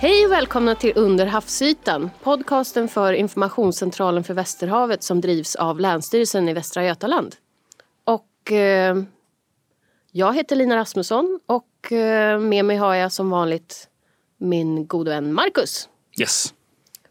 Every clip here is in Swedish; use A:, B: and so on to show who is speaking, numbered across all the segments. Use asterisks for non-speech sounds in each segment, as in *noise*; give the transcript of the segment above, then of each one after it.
A: Hej och välkomna till Under havsytan, podcasten för Informationscentralen för Västerhavet som drivs av Länsstyrelsen i Västra Götaland. Och eh, jag heter Lina Rasmusson och eh, med mig har jag som vanligt min gode vän Marcus.
B: Yes.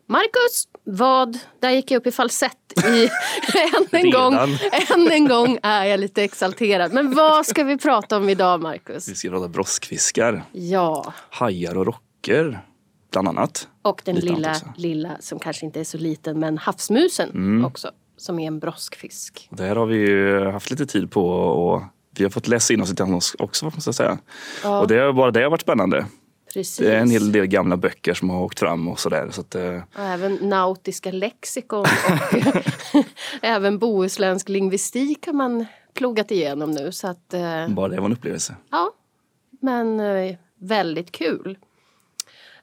A: Marcus, vad... Där gick jag upp i falsett i, *laughs* *laughs* än, en gång, *laughs* än en gång är jag lite exalterad. Men vad ska vi prata om idag, Marcus?
B: Vi ska prata broskfiskar,
A: Ja,
B: hajar och rocker bland annat.
A: och den
B: Lite
A: lilla, lilla som kanske inte är så liten, men havsmusen
B: Mm.
A: också. Som är en broskfisk.
B: Och det här har vi ju haft lite tid på och vi har fått läsa in oss lite grann också måste jag säga.
A: Ja.
B: Och det har bara det har varit spännande.
A: Precis.
B: Det är en hel del gamla böcker som har åkt fram och sådär. Så att, eh,
A: Och även nautiska lexikon och *laughs* även bohuslänsk lingvistik har man plogat igenom nu. Så att, eh,
B: bara det var en upplevelse.
A: ja, men eh, väldigt kul.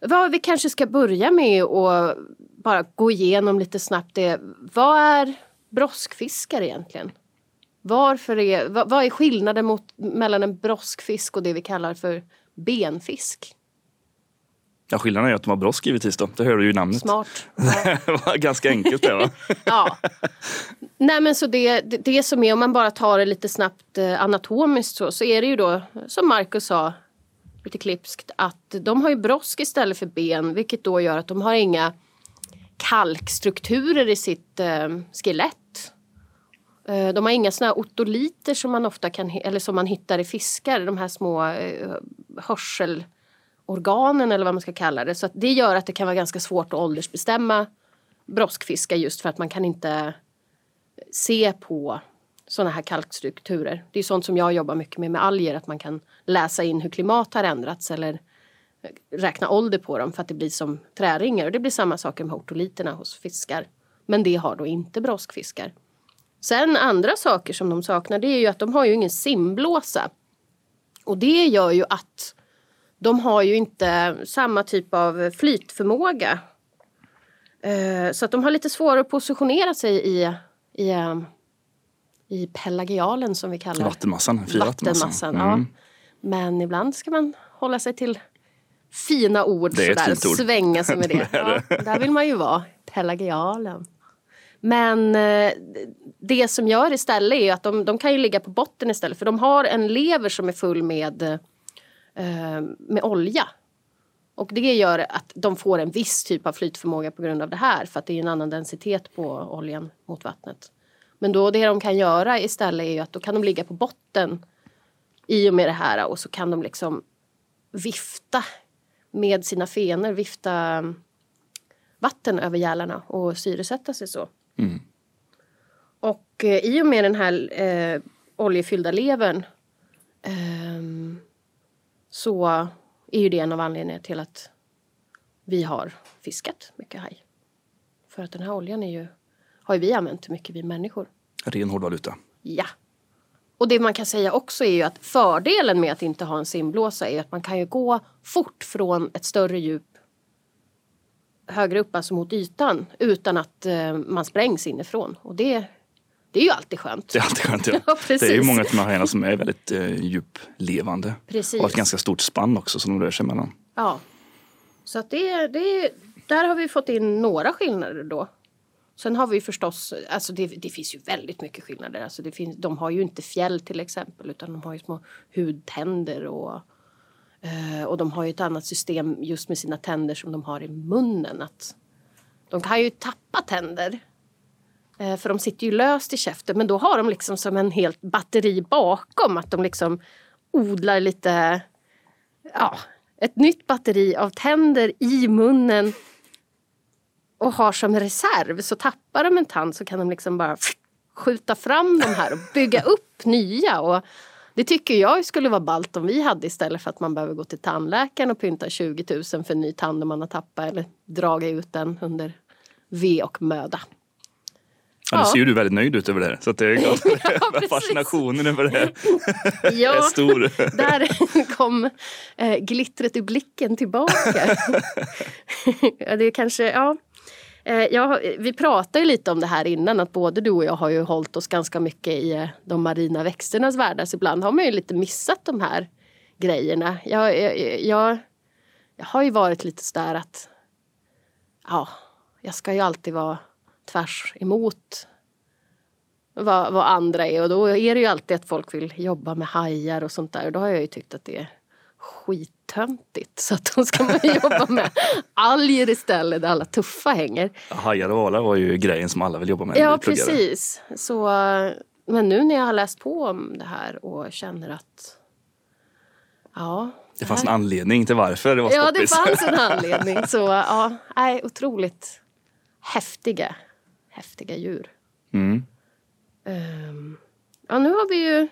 A: Vad vi kanske ska börja med och bara gå igenom lite snabbt det. Vad är broskfiskar egentligen? Varför är, vad, vad är skillnaden mot, mellan en broskfisk och det vi kallar för benfisk?
B: Ja, skillnaden är att de har brosk givetvis då. Det hör du ju i namnet.
A: Smart. Ja. *laughs*
B: det var ganska enkelt det va? *laughs*
A: Ja. Nej men så det, det, det som är, om man bara tar det lite snabbt eh, anatomiskt så, så är det ju då som Marcus sa lite klipskt att de har ju brosk istället för ben vilket då gör att de har inga kalkstrukturer i sitt eh, skelett. Eh, de har inga såna här otoliter som man ofta kan, eller som man hittar i fiskar, de här små eh, hörselorganen eller vad man ska kalla det. Så att det gör att det kan vara ganska svårt att åldersbestämma broskfiskar just för att man kan inte se på sådana här kalkstrukturer. Det är sånt som jag jobbar mycket med med alger, att man kan läsa in hur klimat har ändrats eller eh, räkna ålder på dem för att det blir som träringar. Och det blir samma sak med hortoliterna hos fiskar. Men det har då inte broskfiskar. Sen andra saker som de saknar det är ju att de har ju ingen simblåsa. Och det gör ju att de har ju inte samma typ av flytförmåga eh, Så att de har lite svårare att positionera sig i, i, eh, i pelagialen som vi kallar
B: Vattenmassan, vattenmassan. Mm.
A: Ja. Men ibland ska man hålla sig till fina ord
B: Det är ett
A: sådär,
B: fint ord.
A: svänga sig med *laughs* det.
B: Det är
A: ja, där vill man ju vara, pelagialen. Men eh, det som gör istället är att de, de kan ju ligga på botten istället för de har en lever som är full med, eh, med olja. Och det gör att de får en viss typ av flytförmåga på grund av det här för att det är en annan densitet på oljan mot vattnet. Men då det de kan göra istället är ju att då kan de ligga på botten i och med det här och så kan de liksom vifta med sina fenor, vifta mm, vatten över gälarna och syresätta sig så.
B: Mm.
A: Och eh, i och med den här eh, oljefyllda levern ehm, så är ju det en av anledningarna till att vi har fiskat mycket haj. För att den här oljan är ju, har ju vi använt mycket, vi människor.
B: Ren hårdvaluta.
A: Ja. Och det man kan säga också är ju att fördelen med att inte ha en simblåsa är att man kan ju gå fort från ett större djup högre upp, alltså mot ytan, utan att eh, man sprängs inifrån. Och det, det är ju alltid skönt.
B: Det är alltid skönt. Ja. *laughs*
A: Ja,
B: det är ju många av de här hajarna som är väldigt eh, djuplevande.
A: Precis.
B: Och ett ganska stort spann också som de rör sig mellan.
A: Ja. Så att det, det, där har vi fått in några skillnader då. Sen har vi förstås, alltså det, det finns ju väldigt mycket skillnader. Alltså det finns, de har ju inte fjäll till exempel utan de har ju små hudtänder och, eh, och de har ju ett annat system just med sina tänder som de har i munnen. Att de kan ju tappa tänder. Eh, för de sitter ju löst i käften men då har de liksom som en helt batteri bakom. Att de liksom odlar lite ja, ett nytt batteri av tänder i munnen och har som reserv. Så tappar de en tand så kan de liksom bara skjuta fram de här och bygga upp nya. Och det tycker jag skulle vara ballt om vi hade istället för att man behöver gå till tandläkaren och pynta 20 000 för en ny tand om man har tappat eller dragit ut den under ve och möda.
B: Ja. Nu
A: Ja.
B: ser ju du väldigt nöjd ut över det här. Så att det är *laughs* klart,
A: precis.
B: fascinationen över det här *laughs* är
A: Ja,
B: stor.
A: där *laughs* kom eh, glittret i blicken tillbaka. ja, det är kanske, ja. Eh, ja, vi pratade ju lite om det här innan att både du och jag har ju hållit oss ganska mycket i eh, de marina växternas världar. Så alltså, ibland har man ju lite missat de här grejerna. Jag, jag, jag, jag har ju varit lite sådär att ja, jag ska ju alltid vara tvärs emot vad, vad andra är och då är det ju alltid att folk vill jobba med hajar och sånt där och då har jag ju tyckt att det är skittöntigt så att då ska man jobba med alger istället där alla tuffa hänger.
B: Hajar och valar var ju grejen som alla vill jobba med.
A: Ja precis. Så, men nu när jag har läst på om det här och känner att ja.
B: Det fanns en anledning till varför det var
A: Ja, det fanns en *laughs* anledning. Så ja, nej, otroligt häftiga, häftiga djur.
B: Mm.
A: Ehm, ja, nu har vi ju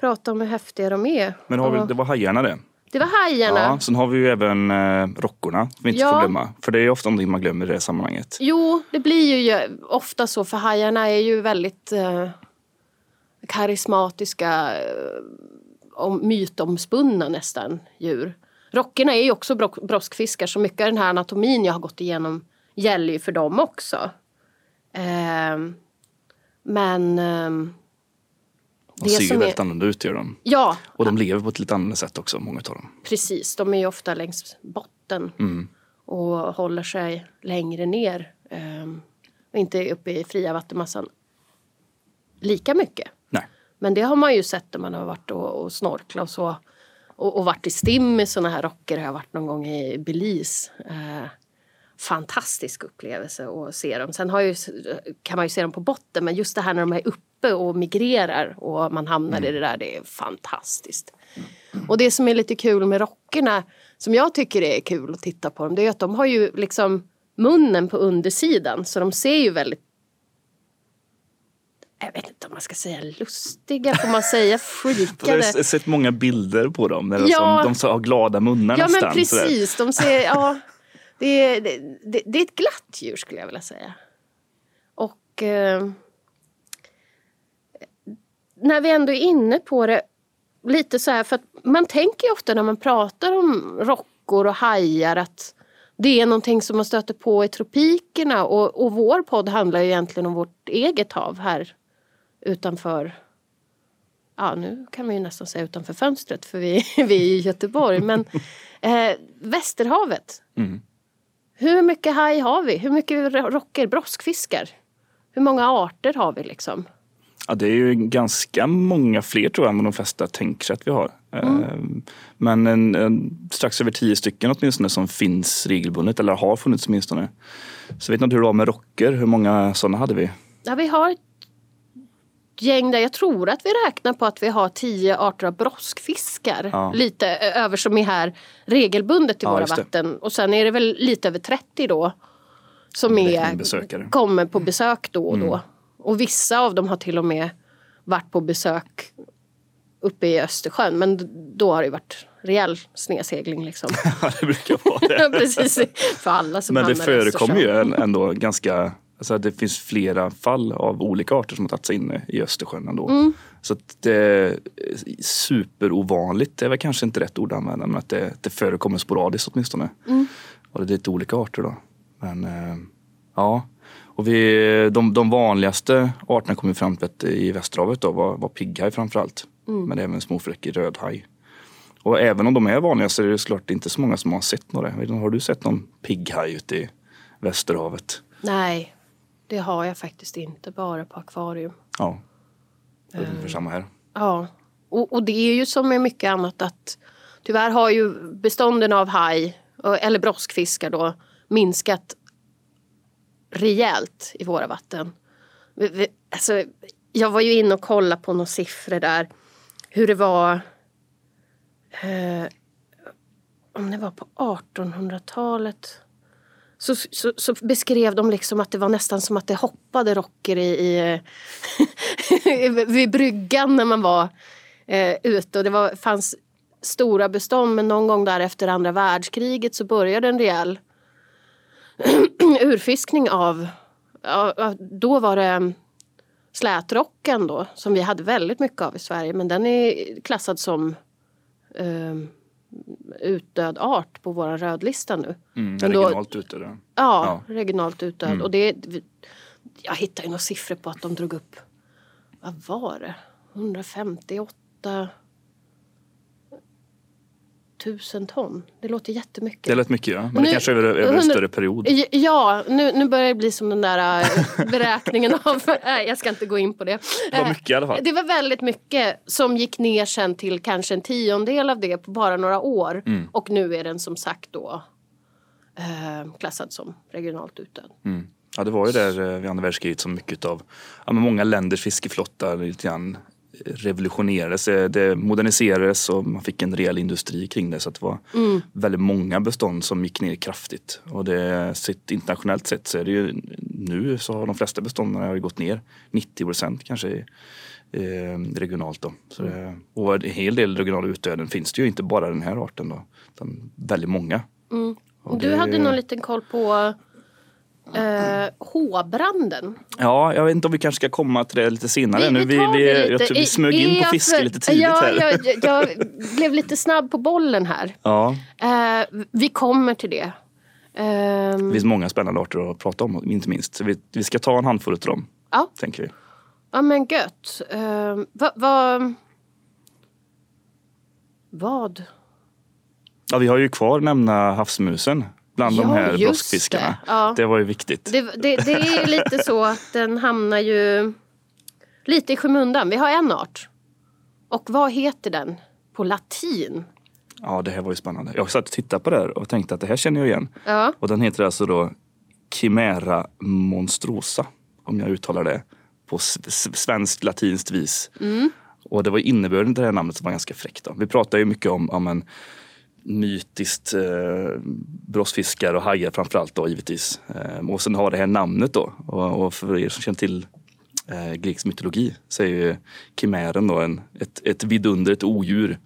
A: pratat om hur häftiga de är.
B: Men har vi, det var hajarna det.
A: det var hajarna.
B: Ja, sen har vi ju även eh, rockorna som vi inte
A: Ja.
B: får glömma. För det är ju ofta någonting man glömmer i det sammanhanget.
A: Jo, det blir ju ofta så för hajarna är ju väldigt eh, karismatiska eh, mytomspunna nästan djur. Rockerna är ju också bro- broskfiskar så mycket av den här anatomin jag har gått igenom gäller ju för dem också. Ehm, men
B: De ser ju väldigt
A: är,
B: annorlunda ut gör de.
A: Ja,
B: Och de lever på ett lite annorlunda sätt också, många av dem.
A: precis. De är ju ofta längs botten
B: Mm.
A: och håller sig längre ner. ehm, och inte uppe i fria vattenmassan lika mycket.
B: Nej.
A: Men det har man ju sett när man har varit och, och snorklat och så. Och, och varit i stim med såna här rocker. Jag har varit någon gång i Belize. Eh, fantastisk upplevelse att se dem. Sen har ju, kan man ju se dem på botten men just det här när de är uppe och migrerar och man hamnar i det där, det är fantastiskt. Och det som är lite kul med rockerna, som jag tycker är kul att titta på dem, det är att de har ju liksom munnen på undersidan så de ser ju väldigt jag vet inte om man ska säga lustiga, får man säga *laughs*
B: Jag
A: freakade?
B: har sett många bilder på dem. När
A: Ja.
B: de, har glada munnar
A: Ja
B: nästan.
A: men
B: sådär.
A: precis, de ser, *laughs* ja, det, är, det, det, det är ett glatt djur skulle jag vilja säga. Och eh, när vi ändå är inne på det, lite så här, för att man tänker ofta när man pratar om rockor och hajar att det är någonting som man stöter på i tropikerna och, och vår podd handlar ju egentligen om vårt eget hav här utanför ja nu kan man ju nästan säga utanför fönstret för vi, *laughs* vi är i Göteborg. Men eh, Västerhavet.
B: Mm.
A: Hur mycket haj har vi? Hur mycket ro- rocker, broskfiskar? Hur många arter har vi liksom?
B: Ja, det är ju ganska många fler tror jag än vad de flesta tänker sig att vi har.
A: Mm.
B: Eh, Men en, en, strax över tio stycken åtminstone som finns regelbundet eller har funnits åtminstone. Så jag vet inte hur det var med rocker. Hur många sådana hade vi?
A: Ja, vi har ett gäng där. Jag tror att vi räknar på att vi har tio arter av broskfiskar.
B: Ja.
A: Lite över som är här regelbundet i
B: Ja,
A: våra vatten. Och sen är det väl lite över 30 då. Som är,
B: besökare.
A: kommer på besök då och då.
B: Mm.
A: Och vissa av dem har till och med varit på besök uppe i Östersjön. Men då har det varit rejäl snedsegling liksom. *laughs*
B: Ja, det brukar vara det. *laughs*
A: Precis, för alla som
B: Men det förekommer ju ändå ganska, alltså det finns flera fall av olika arter som har tagit sig in i Östersjön ändå.
A: Mm.
B: Så att det är superovanligt, det är väl kanske inte rätt ord att använda, men att det, det förekommer sporadiskt åtminstone.
A: Mm.
B: Och det är lite olika arter då. Men eh, ja, och vi, de, de vanligaste arterna kom vi fram till att i Västerhavet då var, var pigghaj framförallt.
A: Mm.
B: Men även småfräckig rödhaj. Och även om de är vanliga så är det såklart inte så många som har sett några. Har du sett någon pigghaj ute i Västerhavet?
A: Nej, det har jag faktiskt inte. Bara på akvarium.
B: Ja. Det är
A: Eh.
B: ungefär samma här.
A: Ja, och, och det är ju som med mycket annat att tyvärr har ju bestånden av haj, och- eller broskfiskar då, minskat rejält i våra vatten. Vi- vi- Alltså, jag var ju inne och kollade på några siffror där, hur det var eh, om det var på 1800-talet så, så, så beskrev de liksom att det var nästan som att det hoppade rocker i, i *laughs* vid bryggan när man var eh, ute. Och det var, fanns stora bestånd men någon gång där efter andra världskriget så började en rejäl *clears throat* urfiskning av, ja, ja, då var det slätrocken då som vi hade väldigt mycket av i Sverige men den är klassad som eh, utdöd art på vår rödlista nu.
B: Mm,
A: Men då-
B: regionalt ute. Där.
A: Ja, regionalt utdöd.
B: Mm.
A: Och det, jag hittade ju några siffror på att de drog upp, vad var det, 158 2000 ton. Det låter jättemycket.
B: Det lät mycket ja, men det
A: Nu-
B: kanske är över, en större period.
A: Ja, nu, nu börjar det bli som den där äh, *laughs* beräkningen av... Nej, jag ska inte gå in på det.
B: Det var
A: Eh,
B: mycket i alla fall.
A: Det var väldigt mycket som gick ner sen till kanske en tiondel av det på bara några år.
B: Mm.
A: Och nu är den som sagt då eh, klassad som regionalt utdöd.
B: Mm. Ja, det var ju där eh, vid andra världskriget som mycket av ja, många länders fiskeflottar lite grann revolutionerades. Eh, Det moderniserades och man fick en rejäl industri kring det. Så att det var väldigt många bestånd som gick ner kraftigt. Och det, sett, internationellt sett så är det ju nu så har de flesta bestånden har gått ner 90 procent kanske eh, regionalt. Då. Så det, och en hel del regionala utdöden finns det ju inte bara den här arten då. Utan väldigt många. Och
A: Du
B: det-
A: hade någon liten koll på eh, H-branden.
B: Ja, jag vet inte om vi kanske ska komma till det lite senare. nu, vi, vi,
A: det
B: jag tror vi
A: I-
B: smög in
A: är
B: på fiske
A: för-
B: lite tidigt
A: ja,
B: här.
A: Jag, jag, *laughs* blev lite snabb på bollen här.
B: Ja,
A: Eh, vi kommer till det. Ehm,
B: det finns många spännande arter att prata om, inte minst. Så vi, vi ska ta en handfull av dem,
A: ja,
B: tänker vi.
A: ja, men gött. Uh, vad... Va, vad?
B: Ja, vi har ju kvar nämna havsmusen bland de
A: Ja,
B: här
A: just
B: broskfiskarna.
A: det. Ja.
B: Det var ju viktigt.
A: Det, det, det är lite så att den hamnar ju lite i skymundan. Vi har en art. Och vad heter den på latin?
B: Ja, det här var ju spännande. Jag satt och tittade på det här och tänkte att det här känner jag igen.
A: Ja,
B: Och den heter alltså då Chimera monstrosa, om jag uttalar det på svenskt latinskt vis. Och det var innebörden till det här namnet som var ganska fräckt. Vi pratar ju mycket om, om en mytiskt eh, brottsfiskar och hajar framförallt då givetvis. Eh, och sen har det här namnet då. Och, och för er som känner till eh, grekisk mytologi så är ju kimären då en, ett, ett vidunder, ett odjur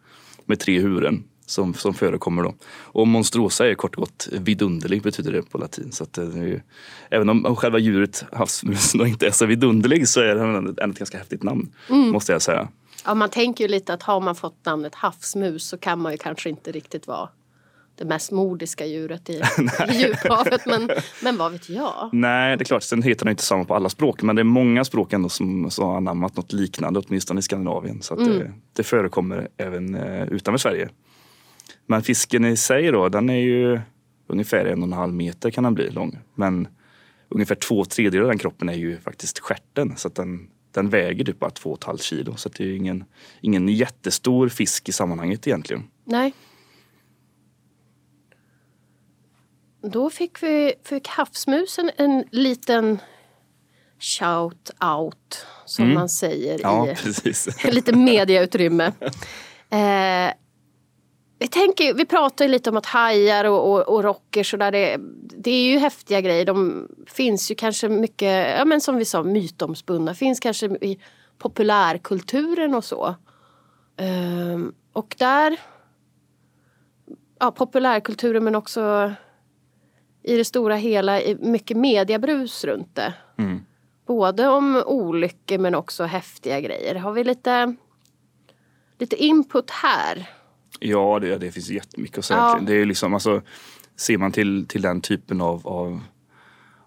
B: med tre huvuden som, som förekommer då. Och monstrosa är kort och gott vidunderlig betyder det på latin. Så att är ju, även om själva djuret havsmusen inte är så vidunderlig så är det ändå ett ganska häftigt namn. Måste jag säga.
A: Ja man tänker ju lite att har man fått namnet havsmus så kan man ju kanske inte riktigt vara det mest modiska djuret i, *laughs* i djuphavet. Men, men vad vet jag?
B: Nej, det är klart. Sen heter den inte samma på alla språk. Men det är många språk ändå som, som har anammat något liknande, åtminstone i Skandinavien. Så att det, det förekommer även eh, utanför Sverige. Men fisken i sig då, den är ju ungefär en och en halv meter kan den bli lång. Men ungefär två tredjedelar av den kroppen är ju faktiskt stjärten. Så den, den väger typ bara två och ett halvt kilo. Så det är ingen, ingen jättestor fisk i sammanhanget egentligen.
A: Nej. Då fick vi fick havsmusen en liten shout out som man säger
B: Ja,
A: i
B: precis. *laughs*
A: lite mediautrymme. *laughs* Eh, vi, tänker, vi pratar ju lite om att hajar och, och, och rockers och där det, det är ju häftiga grejer. De finns ju kanske mycket, ja men som vi sa, mytomspunna. Finns kanske i populärkulturen och så. Ehm, och där, ja populärkulturen men också i det stora hela mycket mediabrus runt det.
B: Mm.
A: Både om olyckor men också häftiga grejer. Har vi lite, lite input här?
B: Ja, det, det finns jättemycket att säga.
A: Ja.
B: Det är liksom, alltså, ser man till, till den typen av, av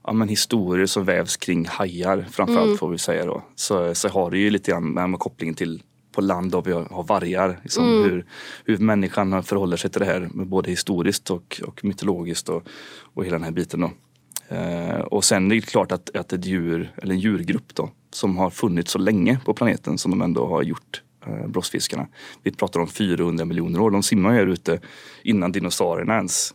B: ja, men historier som vävs kring hajar framförallt
A: Mm.
B: får vi säga då. Så, så har det ju lite grann med, kopplingen till på land där vi har, vargar. Liksom,
A: Mm.
B: hur, hur människan förhåller sig till det här både historiskt och, och mytologiskt och, och hela den här biten. Då. Eh, och sen är det klart att, att ett djur, eller en djurgrupp då, som har funnits så länge på planeten som de ändå har gjort, brottsfiskarna. Vi pratar om 400 miljoner år. De simmar här ute innan dinosaurierna ens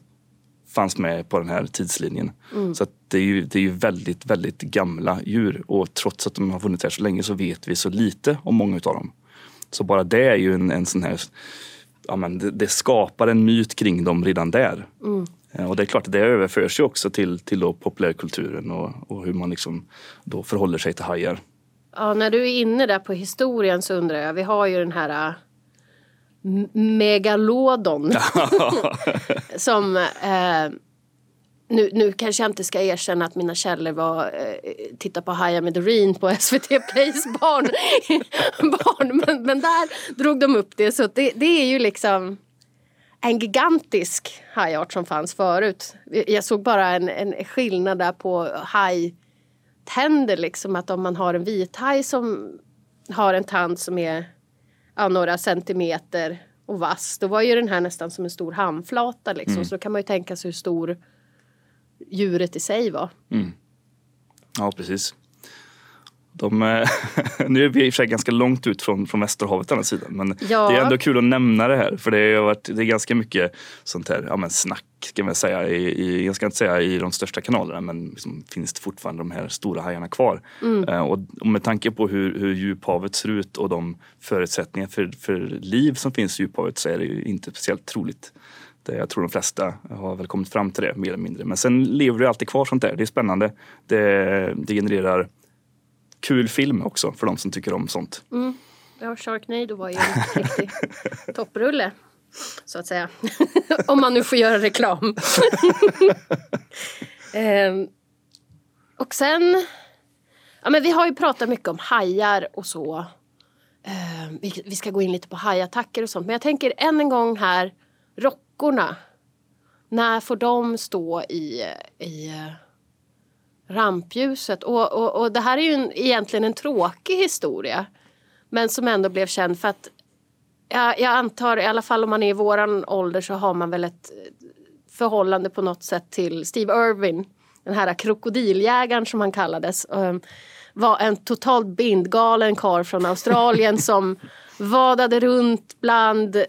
B: fanns med på den här tidslinjen. Så att det, är ju, det är ju väldigt, väldigt gamla djur och trots att de har funnits här så länge så vet vi så lite om många utav dem. Så bara det är ju en, en sån här, ja men det, det skapar en myt kring dem redan där. Eh, Och det är klart att det överförs ju också till, till populärkulturen och, och hur man liksom då förhåller sig till hajar.
A: Ja, när du är inne där på historien så undrar jag, vi har ju den här äh, megalodon. *laughs* Som eh, nu, nu kanske jag inte ska erkänna att mina källor var eh, titta på Haja med Doreen på SVT Plays barn, *laughs* barn. Men, men där drog de upp det. Så det, det är ju liksom en gigantisk hajart som fanns förut. Jag såg bara en, en skillnad där på hajtänder liksom att om man har en vithaj som har en tand som är ja, några centimeter och vass. Då var ju den här nästan som en stor handflata liksom.
B: Mm.
A: Så då kan man ju tänka sig hur stor djuret i sig var.
B: Ja, precis. De, eh, *laughs* nu är vi i och för sig ganska långt ut från, från Västerhavet å andra sidan. Men
A: Ja.
B: det är ändå kul att nämna det här. För det har varit, det är ganska mycket sånt här ja, men snack ska man säga. I, i, jag ska inte säga i de största kanalerna men liksom, finns det fortfarande de här stora hajarna kvar. Eh, och, och med tanke på hur, hur djuphavet ser ut och de förutsättningar för, för liv som finns i djuphavet så är det ju inte speciellt troligt. Det, jag tror de flesta har väl kommit fram till det mer eller mindre. Men sen lever det alltid kvar sånt där. Det är spännande. Det, det genererar kul film också för de som tycker om sånt.
A: Ja, Sharknado var ju en *laughs* riktig topprulle. Så att säga. *laughs* Om man nu får göra reklam. *laughs* Ehm, och sen... Ja, men vi har ju pratat mycket om hajar och så. Ehm, vi, vi ska gå in lite på hajattacker och sånt. Men jag tänker än en gång här, rockorna. När får de stå i, i rampljuset? Och, och, och det här är ju en, egentligen en tråkig historia. Men som ändå blev känd för att jag, jag antar, i alla fall om man är i våran ålder så har man väl ett förhållande på något sätt till Steve Irwin. Den här krokodiljägaren som han kallades. Um, var en totalt bindgalen karl från Australien *laughs* som vadade runt bland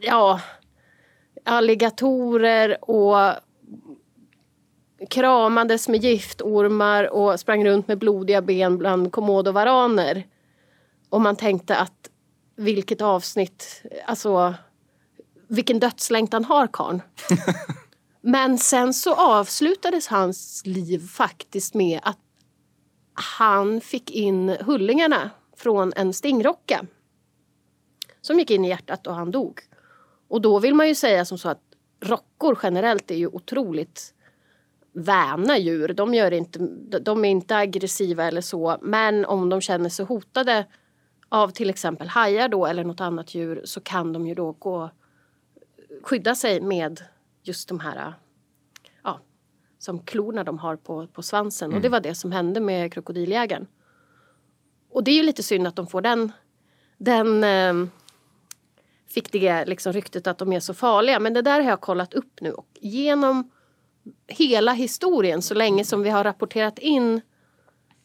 A: ja, alligatorer och kramades med giftormar och sprang runt med blodiga ben bland komodovaraner. Och man tänkte att vilket avsnitt, alltså vilken dödslängtan har karln. *laughs* Men sen så avslutades hans liv faktiskt med att han fick in hullingarna från en stingrocka. Som gick in i hjärtat och han dog. Och då vill man ju säga som så att rockor generellt är ju otroligt väna djur. De, gör inte, de är inte aggressiva eller så. Men om de känner sig hotade av till exempel hajar då eller något annat djur så kan de ju då gå skydda sig med just de här ja, som klorna de har på, på svansen. Och det var det som hände med krokodiljägaren. Och det är ju lite synd att de får den, den eh, fick det liksom ryktet att de är så farliga. Men det där har jag kollat upp nu och genom hela historien så länge som vi har rapporterat in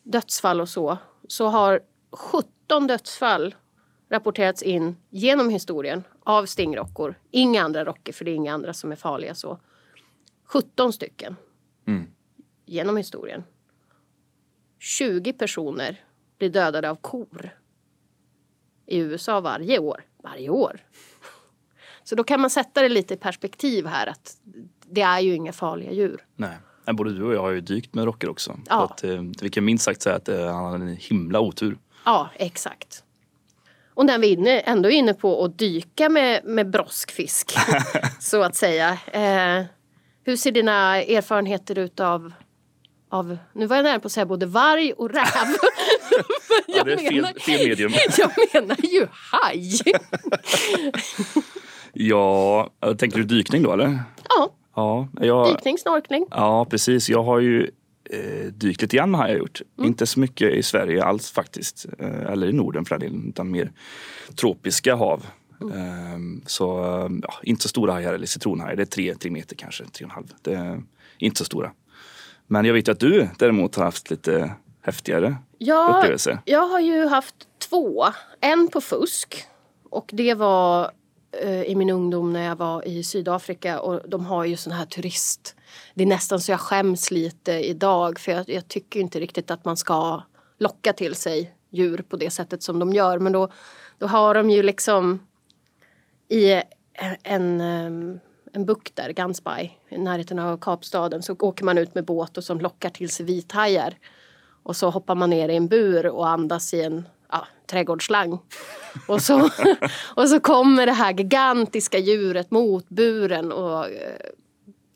A: dödsfall och så så har 17 dödsfall rapporterats in genom historien av stingrockor. Inga andra rockor för det är inga andra som är farliga så. 17 stycken genom historien. 20 personer blir dödade av kor i USA varje år. Varje år. Så då kan man sätta det lite i perspektiv här att det är ju inga farliga djur.
B: Nej. Både du och jag har ju dykt med rocker också.
A: Ja.
B: Att, eh, vi kan minst sagt säga att eh, han hade en himla otur.
A: Ja, exakt. Och när vi är inne, ändå är inne på att dyka med, med broskfisk, *laughs* så att säga. Eh, hur ser dina erfarenheter ut av, av, nu var jag nära på att säga både varg och räv. *laughs*
B: Ja, det är fel, fel medium. *laughs*
A: jag menar ju haj.
B: Ja, tänker du dykning då eller?
A: Ja,
B: Ja, jag,
A: dykning, snorkling.
B: ja precis. Jag har ju eh, dykt lite grann har jag gjort. Inte så mycket i Sverige alls faktiskt. Eh, eller i Norden för den delen. Utan mer tropiska hav. Eh, så eh, ja, inte så stora hajar eller citronhajar. Det är tre, tre meter kanske, tre och en halv. Det är inte så stora. Men jag vet att du däremot har haft lite häftigare
A: Ja,
B: upplevelse.
A: jag har ju haft två. En på fusk. Och det var Eh, i min ungdom när jag var i Sydafrika. Och de har ju sån här turist... Det är nästan så jag skäms lite idag. För jag, jag tycker inte riktigt att man ska locka till sig djur på det sättet som de gör. Men då, då har de ju liksom i en, eh, en, bukt där, Gansby, i närheten av Kapstaden, så åker man ut med båt och som lockar till sig vithajar. Och så hoppar man ner i en bur och andas i en trädgårdsslang. Och så, *laughs* och så kommer det här gigantiska djuret mot buren. Och eh,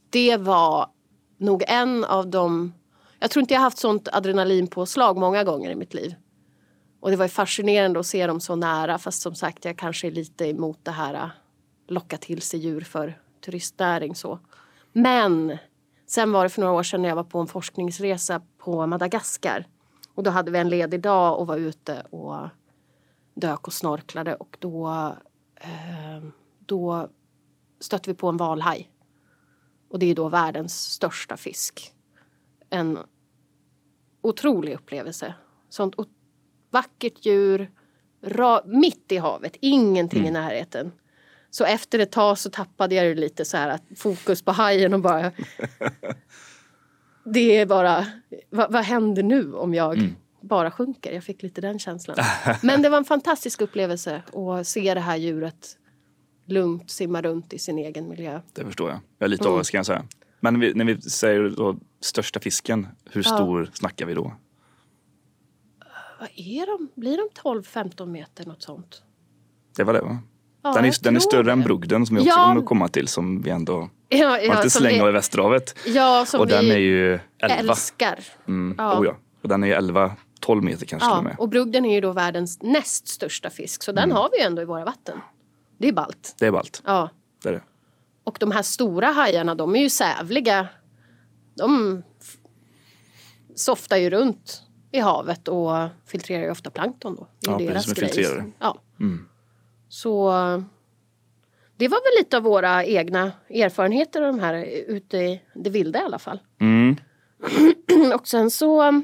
A: det var nog en av de... Jag tror inte jag haft sånt adrenalinpåslag många gånger i mitt liv. Och det var ju fascinerande att se dem så nära. Fast som sagt, jag kanske är lite emot det här eh, locka till sig djur för turistnäring så. Men sen var det för några år sedan när jag var på en forskningsresa på Madagaskar. Och då hade vi en ledig dag och var ute och dök och snorklade och då eh, då stötte vi på en valhaj. Och det är då världens största fisk. En otrolig upplevelse. Sånt vackert djur, mitt i havet, ingenting i närheten. Så efter ett tag så tappade jag lite så här att fokus på hajen och bara *laughs* Det är bara, vad, vad händer nu om jag bara sjunker? Jag fick lite den känslan. *laughs* Men det var en fantastisk upplevelse att se det här djuret lugnt simma runt i sin egen miljö.
B: Det förstår jag. Jag är lite mm. kan jag säga. Men när vi, när vi säger då största fisken, hur
A: Ja.
B: stor snackar vi då?
A: Vad är de? Blir de 12-15 meter något sånt?
B: Det var det va?
A: Ja,
B: den är, den är större än
A: det.
B: brugden som vi också
A: Ja.
B: kommer komma till som vi ändå
A: Ja,
B: har lite släng av i Västerhavet.
A: ja, som
B: Och den
A: vi
B: är ju 11.
A: älskar.
B: Mm.
A: Ja.
B: Oh, ja. Och den är ju 11, 12 meter kanske till och
A: Ja,
B: med.
A: och brugden är ju då världens näst största fisk så den
B: Mm.
A: har vi ju ändå i våra vatten. Det är ballt.
B: Det är ballt.
A: Ja.
B: Det är det.
A: Och de här stora hajarna de är ju sävliga. De softar ju runt i havet och filtrerar ju ofta plankton då. Det är
B: Ja, precis
A: deras
B: en
A: grej. Ja.
B: Mm.
A: Så det var väl lite av våra egna erfarenheter av de här ute i det vilda i alla fall.
B: Mm. *clears throat*
A: Och sen så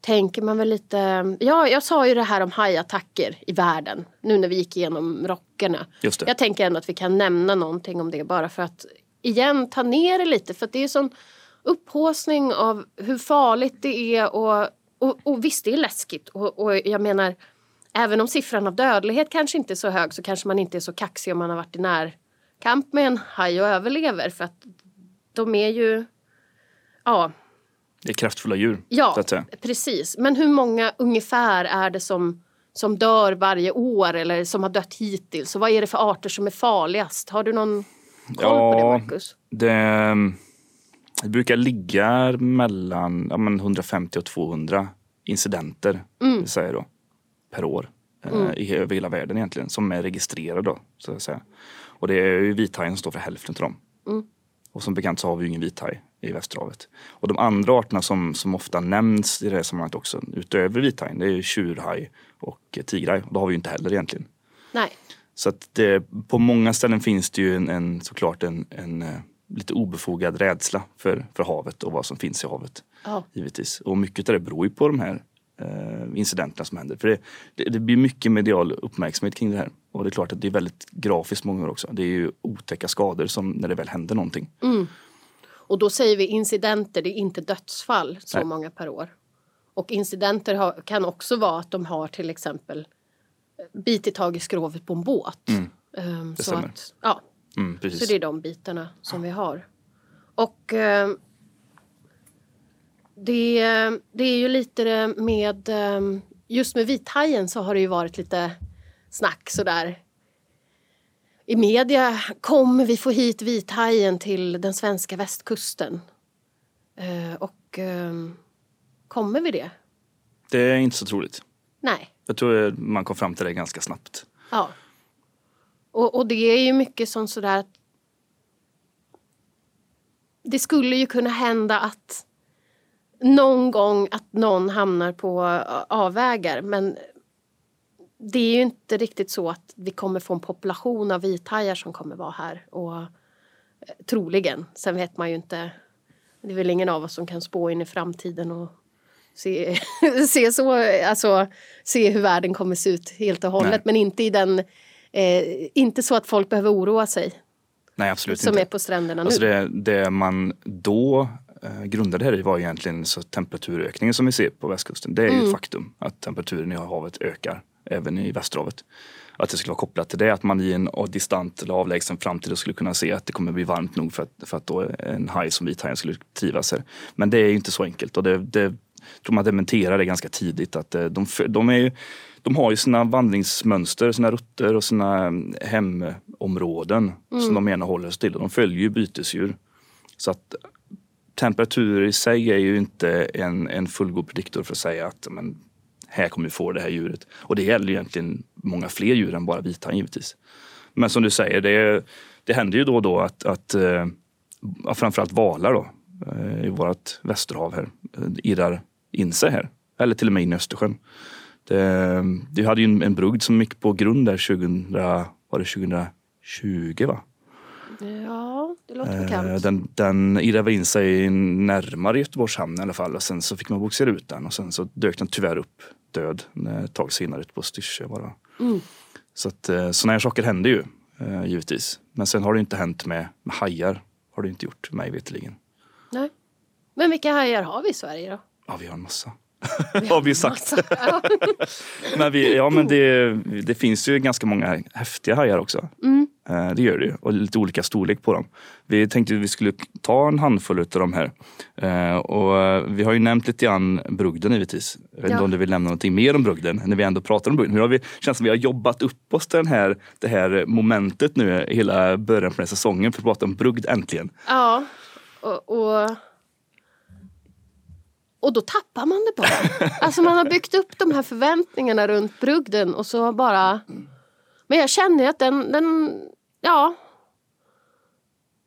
A: tänker man väl lite, ja jag sa ju det här om hajattacker i världen nu när vi gick igenom rockerna.
B: Just det.
A: Jag tänker ändå att vi kan nämna någonting om det bara för att igen ta ner det lite för att det är sån upphaussning av hur farligt det är och, och, och visst det är läskigt och, och jag menar även om siffran av dödlighet kanske inte är så hög så kanske man inte är så kaxig om man har varit i närkamp med en haj och överlever för att de är ju ja,
B: Det är kraftfulla djur.
A: Ja, precis. Men hur många ungefär är det som, som dör varje år eller som har dött hittills? Och vad är det för arter som är farligast? Har du någon koll på det,
B: Ja.
A: Marcus?
B: Det, det brukar ligga mellan ja, men 150 och 200 incidenter
A: Mm.
B: säga då, per år eh, i, över hela världen egentligen som är registrerade. Då, så att säga. Och det är ju vithajen som står för hälften av dem.
A: Mm.
B: Och som bekant så har vi ju ingen vithaj i Västerhavet. Och de andra arterna som, som ofta nämns i det här sammanhanget också utöver vithajen det är ju tjurhaj och tigerhaj. Och det har vi ju inte heller egentligen.
A: Nej.
B: Så att det, på många ställen finns det ju en, en, såklart en, en eh, lite obefogad rädsla för, för havet och vad som finns i havet.
A: Ja.
B: Givetvis. Och mycket av det beror ju på de här eh, incidenterna som händer. För det, det, det blir mycket medial uppmärksamhet kring det här. Och det är klart att det är väldigt grafiskt många gånger också. Det är ju otäcka skador som när det väl händer någonting.
A: Och då säger vi incidenter, det är inte dödsfall så
B: Nej.
A: många per år. Och incidenter har, kan också vara att de har till exempel eh, bitit tag i skrovet på en båt. Ehm, så
B: stämmer.
A: att, ja,
B: Mm.
A: Så det är de bitarna som vi har. Och eh, det, det är ju lite med eh, just med vithajen så har det ju varit lite snack sådär. I media kommer vi få hit vithajen till den svenska västkusten. Eh, och eh, kommer vi det?
B: Det är inte så troligt.
A: Nej.
B: Jag tror man kom fram till det ganska snabbt.
A: Ja. Och, och det är ju mycket som sådär att det skulle ju kunna hända att någon gång att någon hamnar på eh, avvägar men det är ju inte riktigt så att vi kommer få en population av vithajar som kommer vara här och eh, troligen. Sen vet man ju inte. Det är väl ingen av oss som kan spå in i framtiden och se, *laughs* se så, alltså se hur världen kommer se ut helt och hållet
B: Nej.
A: men inte i den eh, inte så att folk behöver oroa sig
B: Nej, absolut
A: som
B: inte.
A: är på stränderna
B: Alltså
A: nu.
B: det, det man då eh, grundade här i var egentligen så temperaturökningen som vi ser på västkusten. Det är
A: Mm.
B: ju ett faktum att temperaturen i havet ökar även i västerhavet. Att det skulle vara kopplat till det, att man i en distant eller avlägsen framtid skulle kunna se att det kommer bli varmt nog för att, för att då en haj som vithajen skulle trivas här. Men det är ju inte så enkelt och det, det tror man dementerar det ganska tidigt att eh, de, de, är ju, de har ju sina vandringsmönster, sina rutter och sina eh, hemområden som de gärna håller sig till. Och de följer ju bytesdjur. Så att temperatur i sig är ju inte en, en fullgod prediktor för att säga att men, här kommer vi få det här djuret. Och det gäller egentligen många fler djur än bara vithajen givetvis. Men som du säger, det, det händer ju då och då att, att eh, framförallt valar då, eh, i vårt västerhav här, eh, irrar in sig här. Eller till och med in i Östersjön. Det, du hade ju en, en brugd som gick på grund där 2000, var det 2020 va?
A: Ja, det låter
B: Eh,
A: bekant.
B: Den, den irrade in sig närmare Göteborgs hamn i alla fall och sen så fick man bogsera ut den och sen så dök den tyvärr upp död eh, ett tag senare ute på Styrsö bara.
A: Mm.
B: Så att eh, sådana här saker händer ju eh, givetvis. Men sen har det inte hänt med, med hajar. Har det inte gjort mig veterligen.
A: Nej. Men vilka hajar har vi i Sverige då?
B: Ja vi har en massa. Har vi sagt. *laughs* Men vi, ja men det, det finns ju ganska många häftiga hajar också.
A: Mm.
B: Eh, Det gör det ju och lite olika storlek på dem. Vi tänkte att vi skulle ta en handfull av de här. Eh, Och eh, vi har ju nämnt lite grann brugden givetvis. Jag vet inte om du vill nämna någonting mer om brugden när vi ändå pratar om brugden. Nu har vi, känns som vi har jobbat upp oss till den här, det här momentet nu hela början på den här säsongen för att prata om brugd äntligen.
A: ja. Och, och, och då tappar man det bara. *laughs* Alltså man har byggt upp de här förväntningarna runt brugden och så bara... Men jag känner att den, den, ja.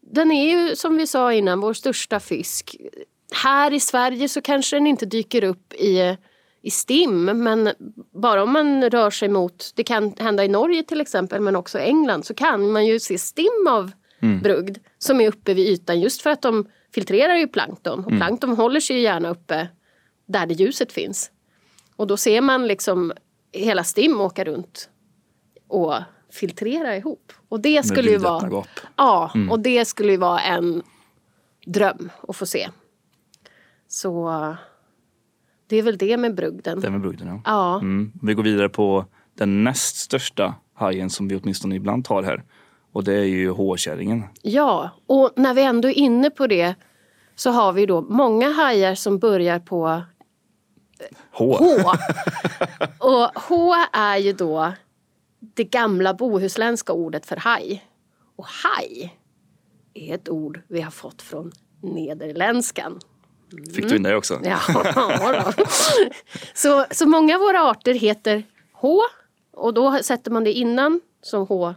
A: Den är ju som vi sa innan vår största fisk. Här i Sverige så kanske den inte dyker upp i, i stim men bara om man rör sig mot, det kan hända i Norge till exempel men också i England så kan man ju se stim av brugd som är uppe vid ytan just för att de filtrerar ju plankton och plankton håller sig gärna uppe där det ljuset finns. Och då ser man liksom hela stim åka runt och filtrera ihop. Och det skulle ju vara... Ja, och det skulle ju vara en dröm att få se. Så det är väl det med brugden.
B: Det med brugden ja.
A: Ja,
B: Mm. Vi går vidare på den näst största hajen som vi åtminstone ibland har här. Och det är ju hårkärringen.
A: ja, och när vi ändå är inne på det så har vi då många hajar som börjar på
B: H.
A: H. *laughs* Och H är ju då det gamla bohuslänska ordet för haj. Och haj är ett ord vi har fått från nederländskan.
B: Fick du in det också? *laughs*
A: Ja, då. Så, så många av våra arter heter H och då sätter man det innan som H,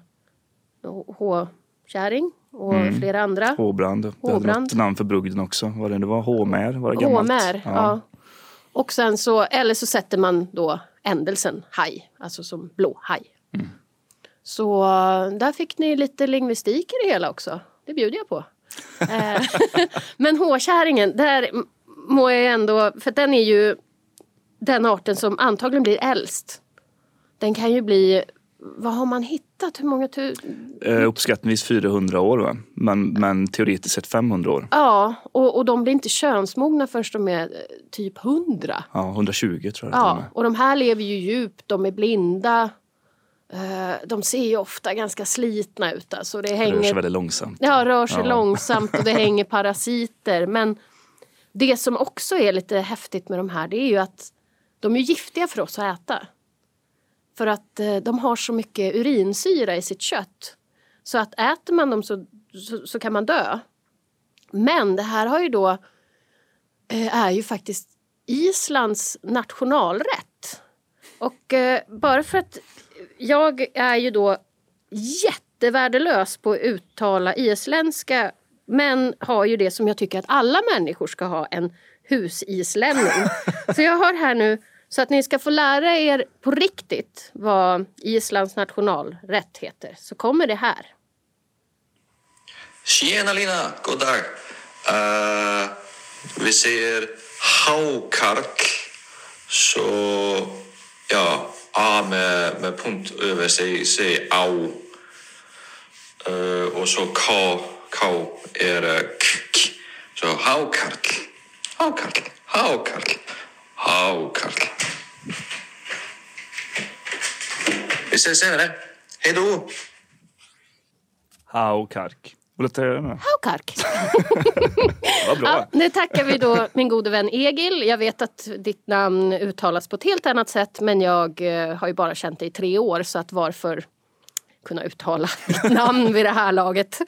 A: H-käring och flera andra.
B: Håbrand. Det hade
A: Håbrand.
B: något namn för brugden också. Var det, det var håmär? Var det gammalt?
A: Håmär, ja. Och sen så, eller så sätter man då ändelsen haj, alltså som blå haj. Så eh, där fick ni lite lingvistik i det hela också. Det bjuder jag på. *laughs* Eh, *laughs* Men håkärringen, där må jag ändå, för den är ju den arten som antagligen blir äldst. Den kan ju bli, vad har man hittat? Hur många tu-
B: Eh, uppskattningsvis 400 år va? Men, men teoretiskt sett 500 år.
A: Ja, och, och de blir inte könsmogna förrän de är eh, typ 100.
B: Ja, 120 tror jag.
A: Ja,
B: till
A: och de här lever ju djupt, de är blinda. Eh, De ser ju ofta ganska slitna ut. Alltså det
B: med. Rör sig
A: hänger,
B: väldigt långsamt.
A: ja, rör sig
B: Ja.
A: långsamt och det *laughs* hänger parasiter. Men det som också är lite häftigt med de här det är ju att de är giftiga för oss att äta. För att eh, de har så mycket urinsyra i sitt kött. Så att äter man dem så, så, så kan man dö. Men det här har ju då eh, är ju faktiskt Islands nationalrätt. Och eh, bara för att jag är ju då jättevärdelös på att uttala isländska men har ju det som jag tycker att alla människor ska ha, en husislänning. *laughs* Så jag har här nu, så att ni ska få lära er på riktigt vad Islands nationalrätt heter, så kommer det här.
C: Tjena Lina, god dag. Uh, vi säger haukark. Så ja, A med, med punkt över sig, säger au. Uh, och så K, K är k, k. Så haukark. Haukark. Haukark haukarl. Vi ses senare. Hej då!
B: Hau kark. Och lite, ja,
A: Haukark. *laughs*
B: vad bra.
A: Ja, nu tackar vi då min gode vän Egil. Jag vet att ditt namn uttalas på ett helt annat sätt men jag eh, har ju bara känt dig i tre år så att varför kunna uttala *laughs* ditt namn vid det här laget.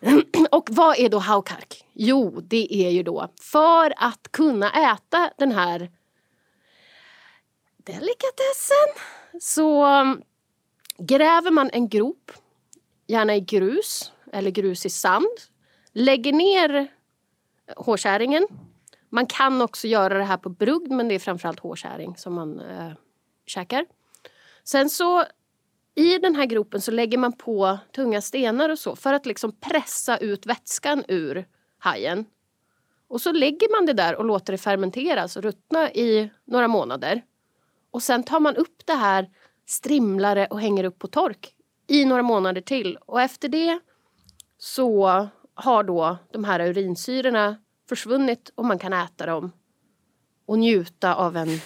A: *clears throat* Och vad är då haukark? Jo, det är ju då för att kunna äta den här delikatessen så um, gräver man en grop, gärna i grus eller grus i sand, lägger ner hårkärringen. Man kan också göra det här på brugd men det är framförallt hårkärring som man eh, käkar. Sen så i den här gropen så lägger man på tunga stenar och så för att liksom pressa ut vätskan ur hajen. Och så lägger man det där och låter det fermenteras och ruttna i några månader. Och sen tar man upp det här, strimlar det och hänger upp på tork i några månader till. Och efter det så har då de här urinsyrorna försvunnit och man kan äta dem och njuta av en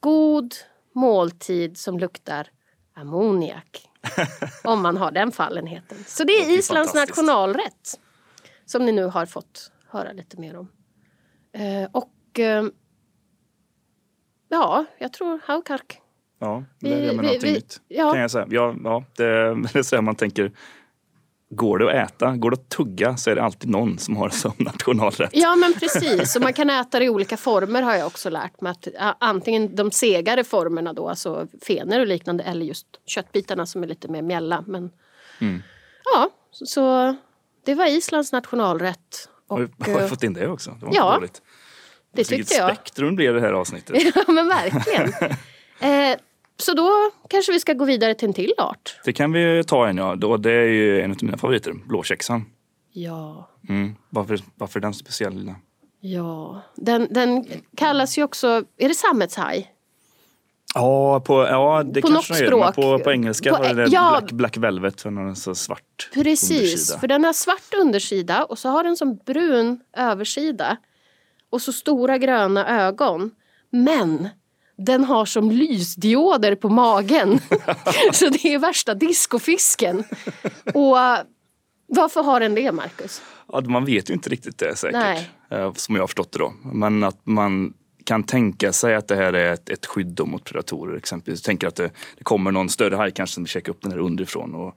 A: god måltid som luktar ammoniak. *laughs* om man har den fallenheten. Så det är
B: Det är
A: Islands nationalrätt. Som ni nu har fått höra lite mer om. Eh, och eh, ja, jag tror Haukark.
B: Ja, det är med
A: vi-
B: någonting
A: vi-
B: nytt.
A: ja.
B: Kan jag säga. Ja, ja, det, det är *laughs* så man tänker. Går det att äta, går det att tugga så är det alltid någon som har *laughs* det som nationalrätt.
A: Ja men precis, och man kan äta det i olika former har jag också lärt mig. Att, antingen de segare formerna då, alltså fenor och liknande, eller just köttbitarna som är lite mer mjälla. Men,
B: Mm.
A: Ja, så, det var Islands nationalrätt. Och,
B: Har vi,
A: eh,
B: fått in det också? Det var
A: ja,
B: dåligt.
A: Det
B: Vilket
A: tyckte jag.
B: spektrum blev det här avsnittet. *laughs*
A: Ja men verkligen. *laughs* eh, så då kanske vi ska gå vidare till en till art.
B: Det kan vi ta en ja. Då, det är ju en av mina favoriter, blåkäxan.
A: Ja,
B: Mm. Varför, varför är den speciell? Lina?
A: ja. Den, den kallas ju också, är det sammetshaj?
B: Ja, på, ja det
A: På
B: kanske
A: något språk.
B: På, på engelska
A: På-
B: var det
A: ja.
B: Black, Black Velvet, för den har så svart
A: Precis,
B: undersida.
A: för den har svart undersida och så har den som brun översida. Och så stora gröna ögon. Men den har som lysdioder på magen. *laughs* så det är värsta discofisken. Och eh, varför har den det, Marcus?
B: Ja, man vet ju inte riktigt det säkert.
A: Nej.
B: eh, Som jag har förstått det då. Men att man kan tänka sig att det här är ett, ett skydd mot predatorer exempelvis. Tänker att det, det kommer någon större haj kanske som käkar upp den här underifrån. Och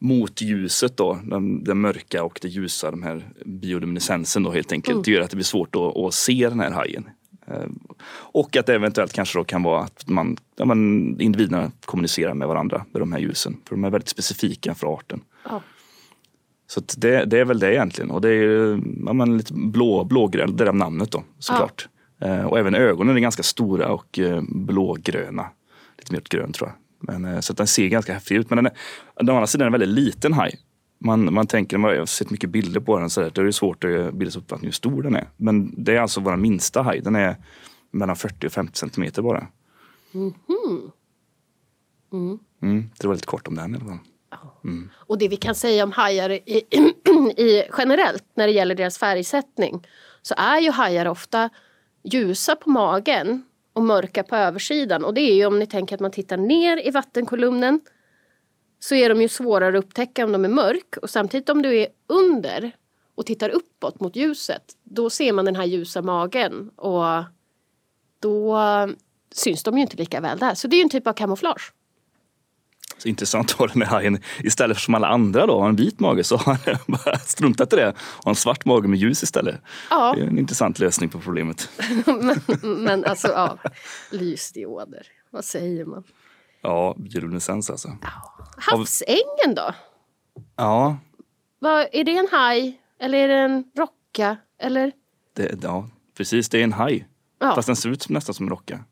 B: mot ljuset då, den, den mörka och det ljusa, de här bioluminescensen då helt enkelt. Det gör att det blir svårt att, att se den här hajen. Eh, Och att det eventuellt kanske då kan vara att man, ja, man, individerna kommunicerar med varandra med de här ljusen. För de är väldigt specifika för arten.
A: Ja.
B: Så det, det är väl det egentligen. Och det är ja, men lite blå, blågrön, det är namnet då såklart. Eh, och även ögonen är ganska stora och eh, blågröna. Lite mer åt grön tror jag. Men, eh, så att den ser ganska häftig ut. Men den är, å andra sidan är den väldigt liten haj. Man, man tänker, jag har sett mycket bilder på den, så där, då är det svårt att bilda sig uppfattning hur stor den är. Men det är alltså vår minsta haj. Den är mellan 40 och 50 centimeter bara. Mm, det var lite kort om den i alla fall.
A: Och det vi kan säga om hajar i, *clears throat* i, generellt när det gäller deras färgsättning så är ju hajar ofta ljusa på magen och mörka på översidan. Och det är ju om ni tänker att man tittar ner i vattenkolumnen så är de ju svårare att upptäcka om de är mörk. Och samtidigt om du är under och tittar uppåt mot ljuset då ser man den här ljusa magen och då syns de ju inte lika väl där. Så det är ju en typ av kamouflage.
B: Så intressant att ha den här hajen istället för som alla andra då har en vit mage så har han *laughs* bara struntat i det och har en svart mage med ljus istället.
A: Ja.
B: Det är en intressant lösning på problemet. *laughs*
A: men, men alltså, ja. Lysdioder. Vad säger man?
B: Ja, bioluminescens alltså.
A: Havsängen då?
B: Ja,
A: Vad, är det en haj? Eller är det en rocka? Eller?
B: det, ja precis. Det är en haj.
A: Ja.
B: Fast den ser ut nästan som en rocka.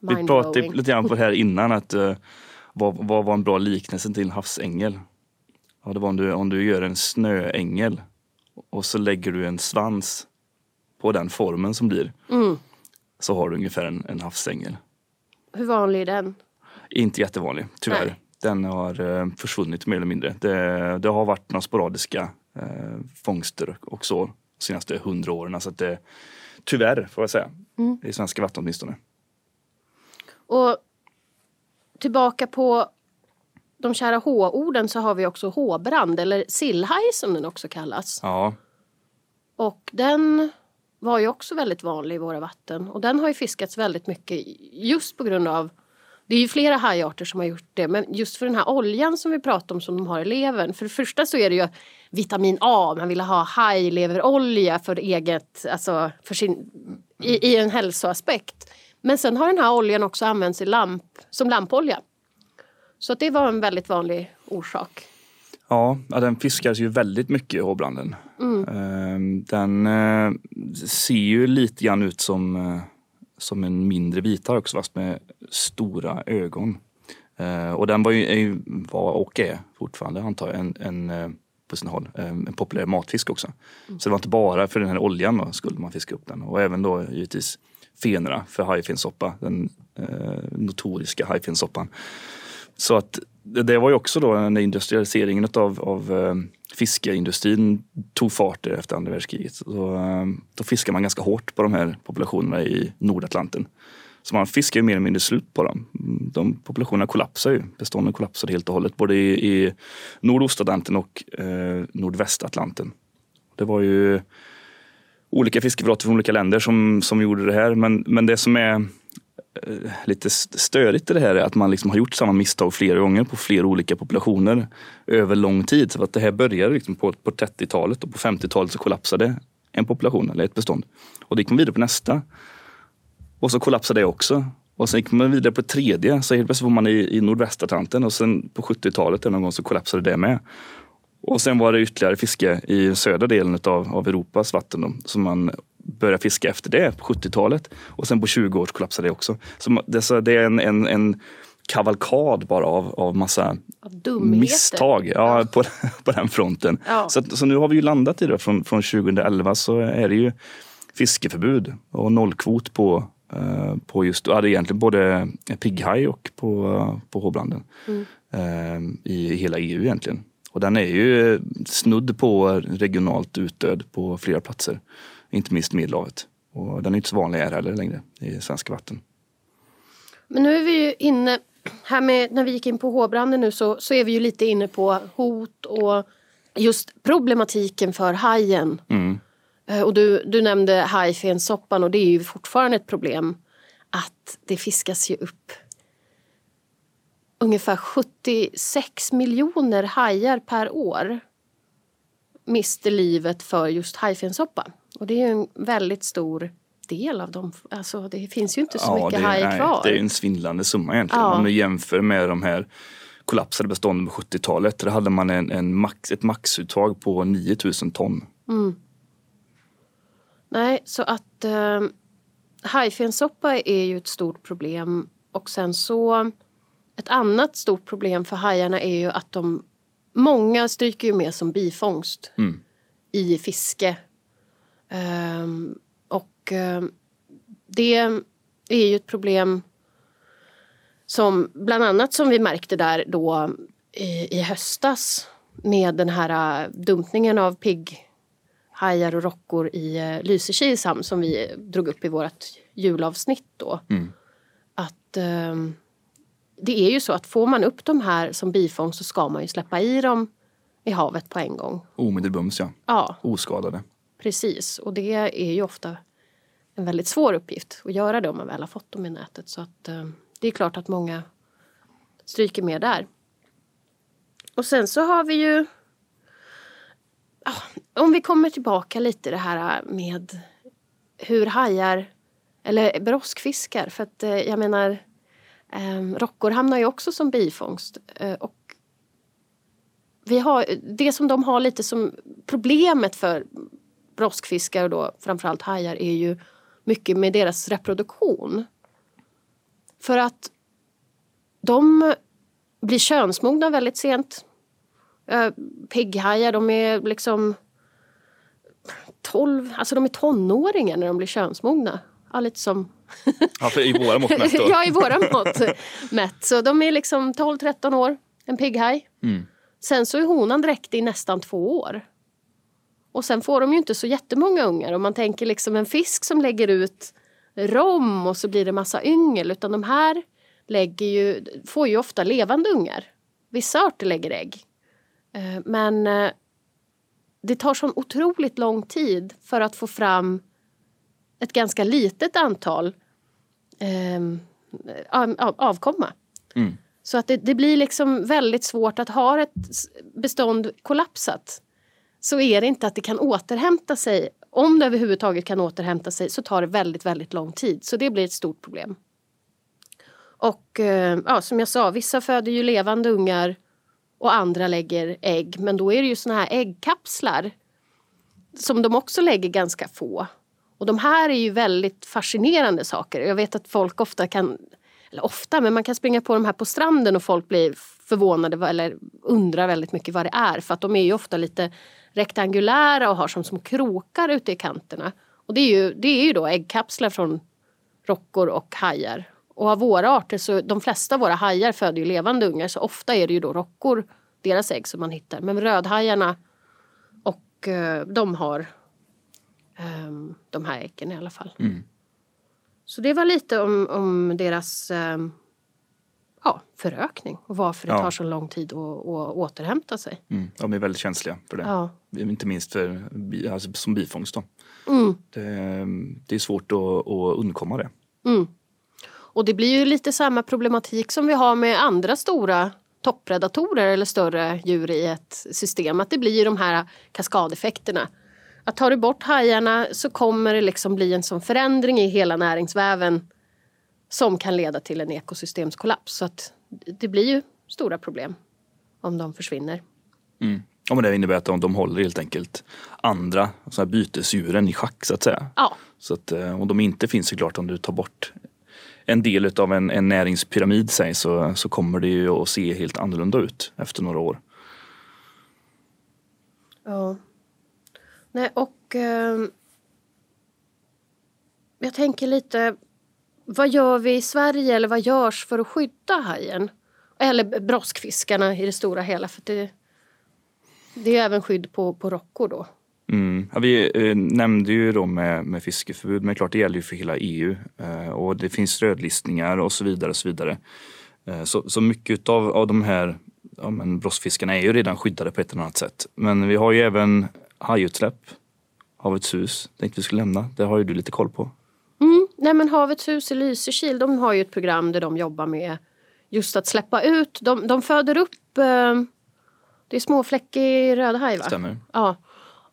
B: Vi pratade lite grann på det här innan att uh, vad, vad var en bra liknelse till en havsängel? Ja, det var om du, om du gör en snöängel och så lägger du en svans på den formen som blir.
A: Mm.
B: Så har du ungefär en, en havsängel.
A: Hur vanlig är den?
B: Inte jättevanlig, tyvärr.
A: Nej.
B: Den har eh, försvunnit mer eller mindre. Det, det har varit några sporadiska eh, fångster och så de senaste hundra åren. Så att det, tyvärr, får jag säga.
A: Mm.
B: I svenska vatten åtminstone.
A: Och tillbaka på de kära H-orden så har vi också H-brand eller sillhaj som den också kallas.
B: Ja,
A: Och den var ju också väldigt vanlig i våra vatten. Och den har ju fiskats väldigt mycket just på grund av det är ju flera hajarter som har gjort det, men just för den här oljan som vi pratade om som de har i levern. För det första så är det ju vitamin A, man vill ha hajleverolja för eget, alltså för sin, i, i en hälsoaspekt. Men sen har den här oljan också använts i lamp, som lampolja. Så det var en väldigt vanlig orsak.
B: ja, den fiskades ju väldigt mycket i Håbranden.
A: Mm.
B: Eh, den eh, ser ju lite grann ut som, eh, som en mindre vita också fast med stora ögon. Eh, och den var ju, var och är fortfarande antar jag en, en på sina håll, en populär matfisk också. Mm. Så det var inte bara för den här oljan då skulle man fiska upp den och även då givetvis fenorna för hajfinsoppa, den eh, notoriska hajfinsoppan. Så att det var ju också då när industrialiseringen av, av eh, fiskeindustrin tog fart efter andra världskriget. Så, eh, då fiskar man ganska hårt på de här populationerna i Nordatlanten. Så man fiskar ju mer eller mindre slut på dem. De populationerna kollapsar ju. Bestånden kollapsade helt och hållet både i, i Nordostatlanten och eh, Nordvästatlanten. Det var ju olika fiskeflottor från olika länder som, som gjorde det här. Men, men det som är eh, lite störigt i det här är att man liksom har gjort samma misstag flera gånger på flera olika populationer över lång tid. Så att det här började liksom på, på 30-talet och på 50-talet så kollapsade en population eller ett bestånd. Och det gick man vidare på nästa. Och så kollapsade det också. Och sen gick man vidare på tredje, så helt plötsligt var man i, i nordvästatlanten och sen på 70-talet någon gång så kollapsade det med. Och sen var det ytterligare fiske i södra delen av, av Europas vatten då, som man började fiska efter det på 70-talet. Och sen på 20 år kollapsade det också. Så det, det är en, en, en kavalkad bara av, av massa
A: av
B: misstag ja, ja. På, *laughs* på den fronten. Ja. Så, så nu har vi ju landat i det. Från, från 2011 så är det ju fiskeförbud och nollkvot på, uh, på just, ja, det är egentligen både pigghaj och på, på håbranden. Mm. Uh, I hela EU egentligen. Och den är ju snudd på regionalt utdöd på flera platser. Inte minst Medelhavet. Och den är inte så vanlig här heller längre i svenska vatten.
A: Men nu är vi ju inne, här med, när vi gick in på håbranden nu så, så är vi ju lite inne på hot och just problematiken för hajen. Mm. Eh, och du, du nämnde hajfensoppan och det är ju fortfarande ett problem att det fiskas ju upp ungefär 76 miljoner hajar per år mister livet för just hajfensoppa. Och det är en väldigt stor del av dem. Alltså det finns ju inte så ja, mycket det, hajar kvar.
B: Det är en svindlande summa egentligen. Ja. Om du jämför med de här kollapsade bestånden på 70-talet. Där hade man en, en max, ett maxuttag på 9000 ton. Mm.
A: Nej, så att eh, hajfensoppa är ju ett stort problem. Och sen så ett annat stort problem för hajarna är ju att de Många stryker ju med som bifångst mm. i fiske. Um, och um, det är ju ett problem som bland annat som vi märkte där då i, i höstas med den här uh, dumpningen av pigghajar och rockor i uh, Lysekils hamn som vi drog upp i vårt julavsnitt då. Mm. Att um, det är ju så att får man upp de här som bifångst så ska man ju släppa i dem i havet på en gång.
B: Omedelbums ja. ja. Oskadade.
A: Precis och det är ju ofta en väldigt svår uppgift att göra det om man väl har fått dem i nätet. Så att eh, det är klart att många stryker med där. Och sen så har vi ju om vi kommer tillbaka lite det här med hur hajar eller broskfiskar för att eh, jag menar Eh, rockor hamnar ju också som bifångst. Eh, och vi har, det som de har lite som problemet för broskfiskar och då framförallt hajar är ju mycket med deras reproduktion. För att de blir könsmogna väldigt sent. Eh, pigghajar de är liksom 12, alltså de är tonåringar när de blir könsmogna. Ja, lite som
B: Ja, I våra mått mätt då? *laughs*
A: ja, i våra mått mätt. Så de är liksom 12-13 år, en pigghaj. Mm. Sen så är honan dräktig i nästan två år. Och sen får de ju inte så jättemånga ungar. Om man tänker liksom en fisk som lägger ut rom och så blir det massa yngel. Utan de här lägger ju, får ju ofta levande ungar. Vissa arter lägger ägg. Eh, men eh, det tar så otroligt lång tid för att få fram ett ganska litet antal eh, avkomma. Mm. Så att det, det, blir liksom väldigt svårt att ha ett bestånd kollapsat. Så är det inte att det kan återhämta sig. Om det överhuvudtaget kan återhämta sig så tar det väldigt, väldigt lång tid. Så det blir ett stort problem. Och eh, ja, som jag sa, vissa föder ju levande ungar och andra lägger ägg. Men då är det ju såna här äggkapslar som de också lägger ganska få. Och de här är ju väldigt fascinerande saker. Jag vet att folk ofta kan, eller ofta, men man kan springa på de här på stranden och folk blir förvånade eller undrar väldigt mycket vad det är. För att de är ju ofta lite rektangulära och har som små krokar ute i kanterna. Och det är ju, det är ju då äggkapslar från rockor och hajar. Och av våra arter, så de flesta av våra hajar föder ju levande ungar så ofta är det ju då rockor, deras ägg som man hittar. Men rödhajarna och eh, de har um, de här äggen i alla fall.
B: Mm.
A: Så det var lite om, om deras um, ja, förökning och varför det
B: Ja.
A: tar så lång tid att, att återhämta sig.
B: Mm. De är väldigt känsliga för det.
A: Ja.
B: Inte minst för, alltså, som bifångst. Då.
A: Mm.
B: Det, det är svårt att, att undkomma det.
A: Mm. Och det blir ju lite samma problematik som vi har med andra stora toppredatorer eller större djur i ett system. Att det blir de här kaskadeffekterna. Att tar du bort hajarna så kommer det liksom bli en sån förändring i hela näringsväven som kan leda till en ekosystemskollaps. Så att det blir ju stora problem om de försvinner.
B: Mm. Ja, men det innebär att de, de håller helt enkelt andra så här bytesdjuren i schack så att säga.
A: Ja,
B: Så att, eh, om de inte finns såklart om du tar bort en del av en, en näringspyramid säg, så, så kommer det ju att se helt annorlunda ut efter några år.
A: Ja. Nej, och eh, jag tänker lite, vad gör vi i Sverige eller vad görs för att skydda hajen? Eller broskfiskarna i det stora hela, för det, det är även skydd på, på rockor då.
B: Mm. Ja, vi eh, nämnde ju då med, med fiskeförbud, men klart det gäller ju för hela EU. Eh, och det finns rödlistningar och så vidare. och så vidare. Eh, så, så mycket av, av de här ja, men broskfiskarna är ju redan skyddade på ett eller annat sätt. Men vi har ju även hajutsläpp, Havets hus, tänkte vi skulle lämna. Det har ju du lite koll på.
A: Mm. Nej, men Havets hus i Lysekil, de har ju ett program där de jobbar med just att släppa ut. De, de föder upp, eh, det är småfläckig rödhaj va?
B: Stämmer.
A: Ja.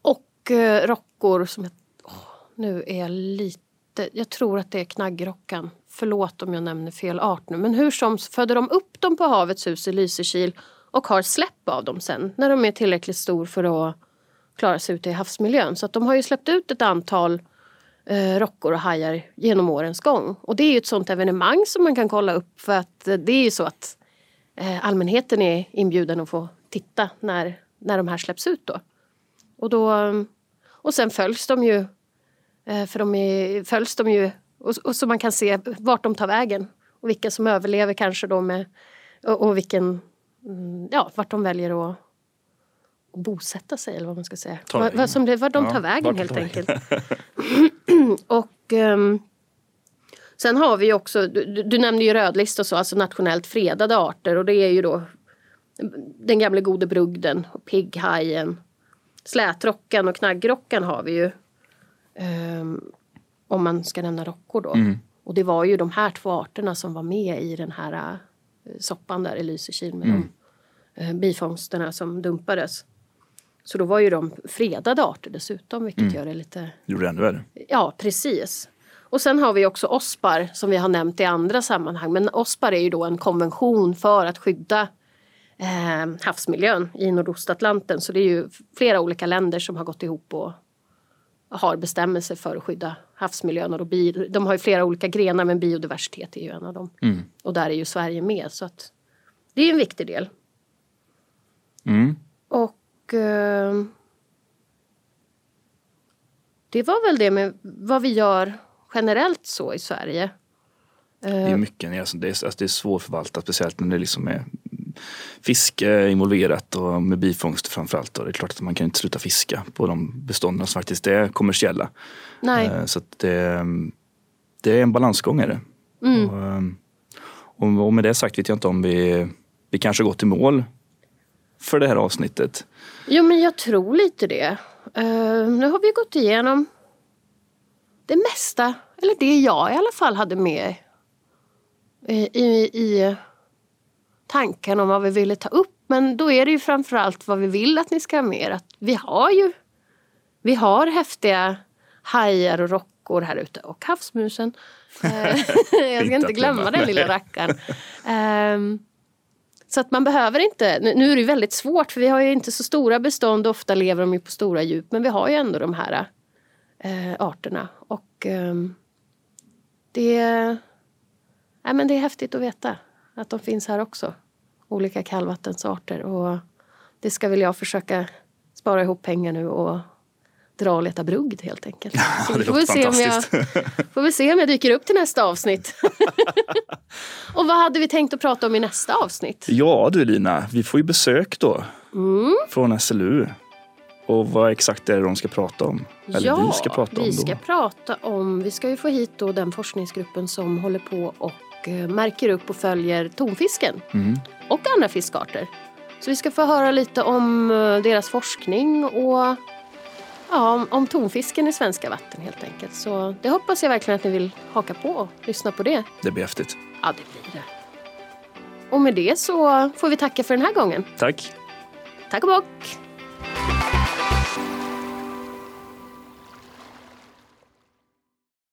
A: Och eh, rockor som jag, åh, nu är jag lite, jag tror att det är knaggrockan. Förlåt om jag nämner fel art nu. Men hur som föder de upp dem på Havets hus i Lysekil och har släpp av dem sen när de är tillräckligt stor för att klara sig ute i havsmiljön. Så att de har ju släppt ut ett antal eh, rockor och hajar genom årens gång. Och det är ju ett sånt evenemang som man kan kolla upp för att eh, det är ju så att eh, allmänheten är inbjuden att få titta när, när de här släpps ut då. Och, då, eh, och sen följs de ju, eh, för de är, följs de ju och, och så man kan se vart de tar vägen och vilka som överlever kanske då med och, och vilken, mm, ja vart de väljer att bosätta sig eller vad man ska säga. Vad,
B: vägen.
A: vad som det, de
B: Ja,
A: tar vägen
B: vart de
A: helt
B: vägen.
A: enkelt. *laughs* och ehm, sen har vi ju också, du, du nämnde ju rödlista och så, alltså nationellt fredade arter och det är ju då den gamla gode brugden och pigghajen. Slätrockan och knaggrockan har vi ju. ehm, om man ska nämna rockor då.
B: Mm.
A: Och det var ju de här två arterna som var med i den här eh, soppan där i Lysekil med
B: Mm.
A: de eh, bifångsterna som dumpades. Så då var ju de fredade arter dessutom vilket
B: Mm.
A: gör det lite
B: Gjorde det ännu värre.
A: Ja, precis. Och sen har vi också OSPAR som vi har nämnt i andra sammanhang. Men OSPAR är ju då en konvention för att skydda eh, havsmiljön i Nordostatlanten. Så det är ju flera olika länder som har gått ihop och har bestämmelser för att skydda havsmiljön. Och då bi- de har ju flera olika grenar men biodiversitet är ju en av dem.
B: Mm.
A: Och där är ju Sverige med. Så att det är ju en viktig del.
B: Mm.
A: Och eh, det var väl det med vad vi gör generellt så i Sverige.
B: Det är mycket, alltså det, är, alltså det är svårförvaltat speciellt när det liksom är fiske involverat och med bifångst framförallt. Och det är klart att man kan inte sluta fiska på de bestånden som faktiskt är kommersiella.
A: Nej,
B: Eh, Så det, det är en balansgång är det.
A: Mm.
B: Och, eh, och, och med det sagt vet jag inte om vi, vi kanske gått i mål för det här avsnittet.
A: jo men jag tror lite det. Eh, nu har vi gått igenom det mesta, eller det jag i alla fall hade med i, i, i tanken om vad vi ville ta upp. Men då är det ju framförallt vad vi vill att ni ska ha med er. Att vi har ju vi har häftiga hajar och rockor här ute och havsmusen. Eh, *laughs* jag ska
B: Inte
A: glömma den lilla rackaren. *laughs* Ehm, så att man behöver inte, nu är det ju väldigt svårt för vi har ju inte så stora bestånd, ofta lever de ju på stora djup, men vi har ju ändå de här äh, arterna. Och äh, det, äh, men det är häftigt att veta att de finns här också. Olika kallvattensarter. Och det ska väl jag försöka spara ihop pengar nu och dra och leta brugd helt enkelt. *laughs* Så
B: det
A: vi får
B: låter
A: se om jag, får väl se om jag dyker upp till nästa avsnitt. *laughs* och vad hade vi tänkt att prata om i nästa avsnitt?
B: Ja du Lina, vi får ju besök då.
A: Mm.
B: Från SLU. Och vad exakt är det de ska prata om? Eller
A: ja,
B: vi ska prata om
A: vi
B: då.
A: ska prata om, vi ska ju få hit då den forskningsgruppen som håller på och eh, märker upp och följer tonfisken
B: Mm.
A: och andra fiskarter. Så vi ska få höra lite om eh, deras forskning och ja, om, om tonfisken i svenska vatten helt enkelt. Så det hoppas jag verkligen att ni vill haka på och lyssna på det.
B: Det blir häftigt.
A: Ja, det blir det. Och med det så får vi tacka för den här gången.
B: Tack.
A: Tack och bock!